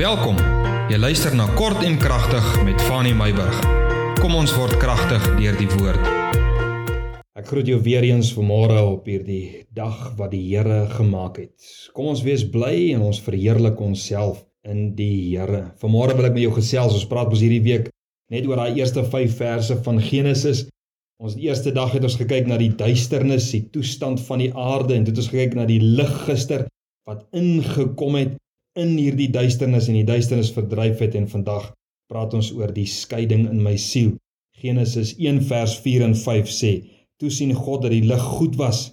Welkom. Jy luister na Kort en Kragtig met Fanny Meyburg. Kom ons word kragtig deur die woord. Ek groet jou weer eens vanmôre op hierdie dag wat die Here gemaak het. Kom ons wees bly en ons verheerlik onsself in die Here. Vanmôre wil ek met jou gesels. Ons praat mos hierdie week net oor daai eerste 5 verse van Genesis. Ons eerste dag het ons gekyk na die duisternis, die toestand van die aarde en toe het ons gekyk na die lig gister wat ingekom het in hierdie duisternis en die duisternis verdryf het en vandag praat ons oor die skeiding in my siel. Genesis 1 vers 4 en 5 sê: Toe sien God dat die lig goed was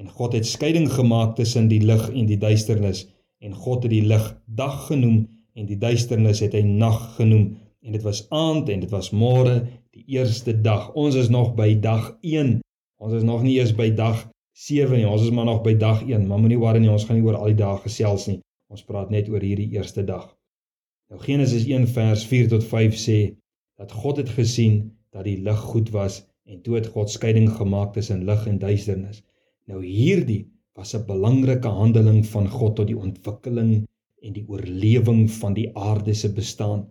en God het skeiding gemaak tussen die lig en die duisternis en God het die lig dag genoem en die duisternis het hy nag genoem en dit was aand en dit was môre die eerste dag. Ons is nog by dag 1. Ons is nog nie eers by dag 7 nie. Ons is maar nog by dag 1. Maar moenie worry nie, ons gaan nie oor al die dae gesels nie. Ons praat net oor hierdie eerste dag. Nou Genesis 1 vers 4 tot 5 sê dat God het gesien dat die lig goed was en toe het God skeiding gemaak tussen lig en duisternis. Nou hierdie was 'n belangrike handeling van God tot die ontwikkeling en die oorlewing van die aarde se bestaan.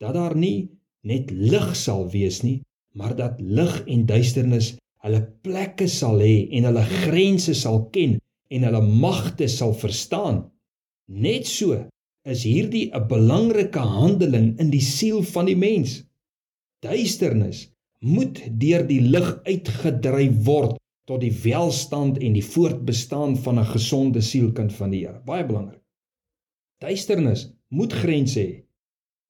Dat daar nie net lig sal wees nie, maar dat lig en duisternis hulle plekke sal hê en hulle grense sal ken en hulle magte sal verstaan. Net so is hierdie 'n belangrike handeling in die siel van die mens. Duisternis moet deur die lig uitgedryf word tot die welstand en die voortbestaan van 'n gesonde sielkind van die Here. Baie belangrik. Duisternis moet grense hê.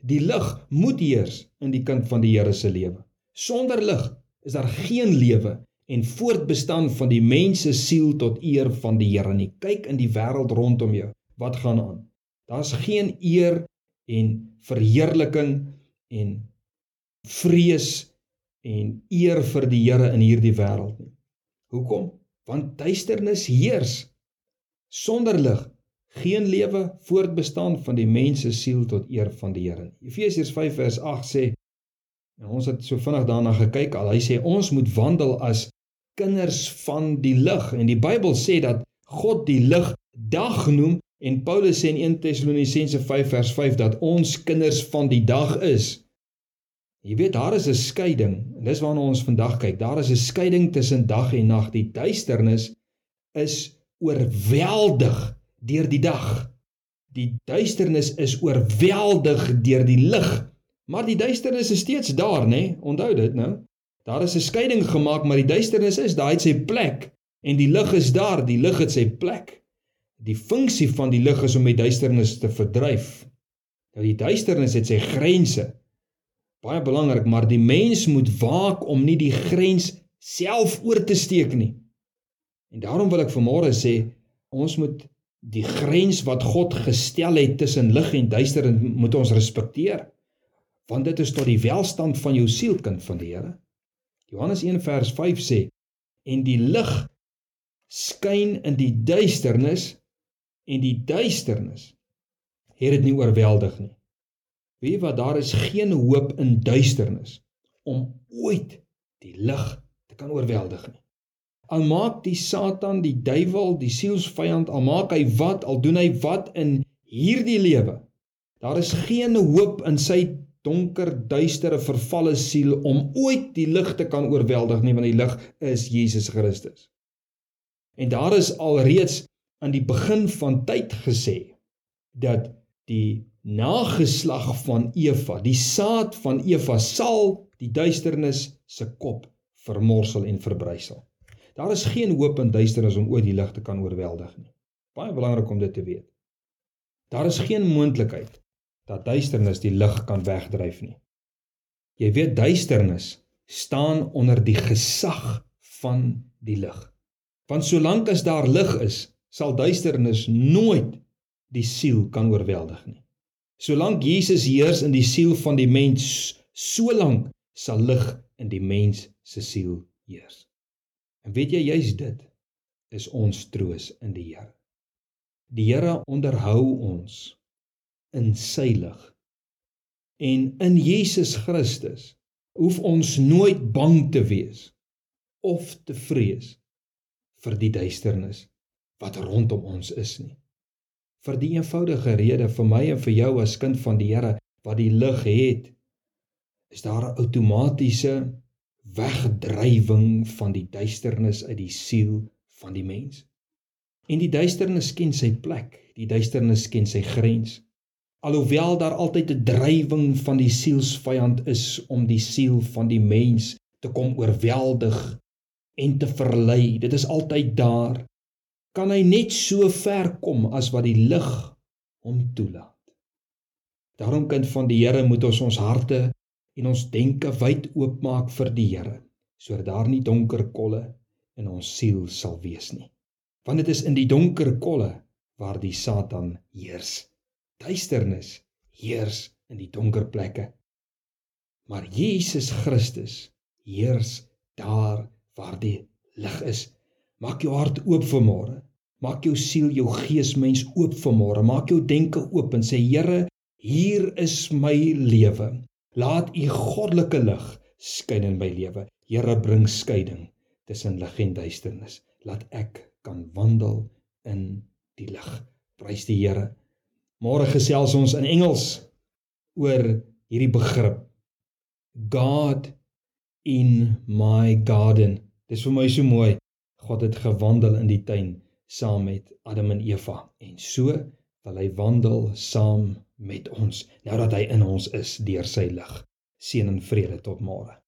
Die lig moet heers in die kind van die Here se lewe. Sonder lig is daar geen lewe en voortbestaan van die mens se siel tot eer van die Here nie. Kyk in die wêreld rondom jou wat gaan aan? Daar's geen eer en verheerliking en vrees en eer vir die Here in hierdie wêreld nie. Hoekom? Want duisternis heers. Sonder lig geen lewe voortbestaan van die mens se siel tot eer van die Here. Efesiërs 5 vers 8 sê en ons het so vinnig daarna gekyk al hy sê ons moet wandel as kinders van die lig en die Bybel sê dat God die lig dag noem En Paulus sê in 1 Tessalonisense 5 vers 5 dat ons kinders van die dag is. Jy weet daar is 'n skeiding en dis waarna ons vandag kyk. Daar is 'n skeiding tussen dag en nag. Die duisternis is oorweldig deur die dag. Die duisternis is oorweldig deur die lig. Maar die duisternis is steeds daar, nê? Nee? Onthou dit nou. Daar is 'n skeiding gemaak, maar die duisternis is daar, dit sy plek en die lig is daar, die lig het sy plek. Die funksie van die lig is om die duisternis te verdryf. Nou die duisternis het sy grense. Baie belangrik, maar die mens moet waak om nie die grens self oor te steek nie. En daarom wil ek vanmôre sê, ons moet die grens wat God gestel het tussen lig en duisternis moet ons respekteer. Want dit is tot die welstand van jou sielkind van die Here. Johannes 1 vers 5 sê en die lig skyn in die duisternis en die duisternis het dit nie oorweldig nie. Weet jy wat daar is geen hoop in duisternis om ooit die lig te kan oorweldig nie. Al maak die Satan, die duiwel, die sielsvyand, al maak hy wat, al doen hy wat in hierdie lewe. Daar is geen hoop in sy donker, duistere, vervalle siel om ooit die lig te kan oorweldig nie, want die lig is Jesus Christus. En daar is alreeds aan die begin van tyd gesê dat die nageslag van Eva, die saad van Eva sal die duisternis se kop vermorsel en verbrysel. Daar is geen hoop in duisternis om ooit die lig te kan oorweldig nie. Baie belangrik om dit te weet. Daar is geen moontlikheid dat duisternis die lig kan wegdryf nie. Jy weet duisternis staan onder die gesag van die lig. Want solank as daar lig is, sal duisternis nooit die siel kan oorweldig nie. Solank Jesus heers in die siel van die mens, solank sal lig in die mens se siel heers. En weet jy juist dit is ons troos in die Here. Die Here onderhou ons in sy lig. En in Jesus Christus hoef ons nooit bang te wees of te vrees vir die duisternis wat rondom ons is nie. vir die eenvoudige rede vir my en vir jou as kind van die Here wat die lig het, is daar 'n outomatiese wegdrywing van die duisternis uit die siel van die mens. En die duisternis ken sy plek, die duisternis ken sy grens. Alhoewel daar altyd 'n drywing van die sielsvyand is om die siel van die mens te kom oorweldig en te verlei, dit is altyd daar kan hy net so ver kom as wat die lig hom toelaat. Daarom kind van die Here moet ons ons harte en ons denke wyd oopmaak vir die Here, sodat daar nie donker kolle in ons siel sal wees nie. Want dit is in die donker kolle waar die Satan heers. Duisternis heers in die donker plekke. Maar Jesus Christus heers daar waar die lig is. Maak jou hart oop vir môre. Maak jou siel, jou gees mens oop vir môre. Maak jou denke oop en sê Here, hier is my lewe. Laat u goddelike lig skyn in my lewe. Here, bring skeiding tussen lig en duisternis. Laat ek kan wandel in die lig. Prys die Here. Môre gesels ons in Engels oor hierdie begrip. God in my garden. Dis vir my so mooi. God het gewandel in die tuin saam met Adam en Eva en so wil hy wandel saam met ons nou dat hy in ons is deur sy lig. Seën en vrede tot môre.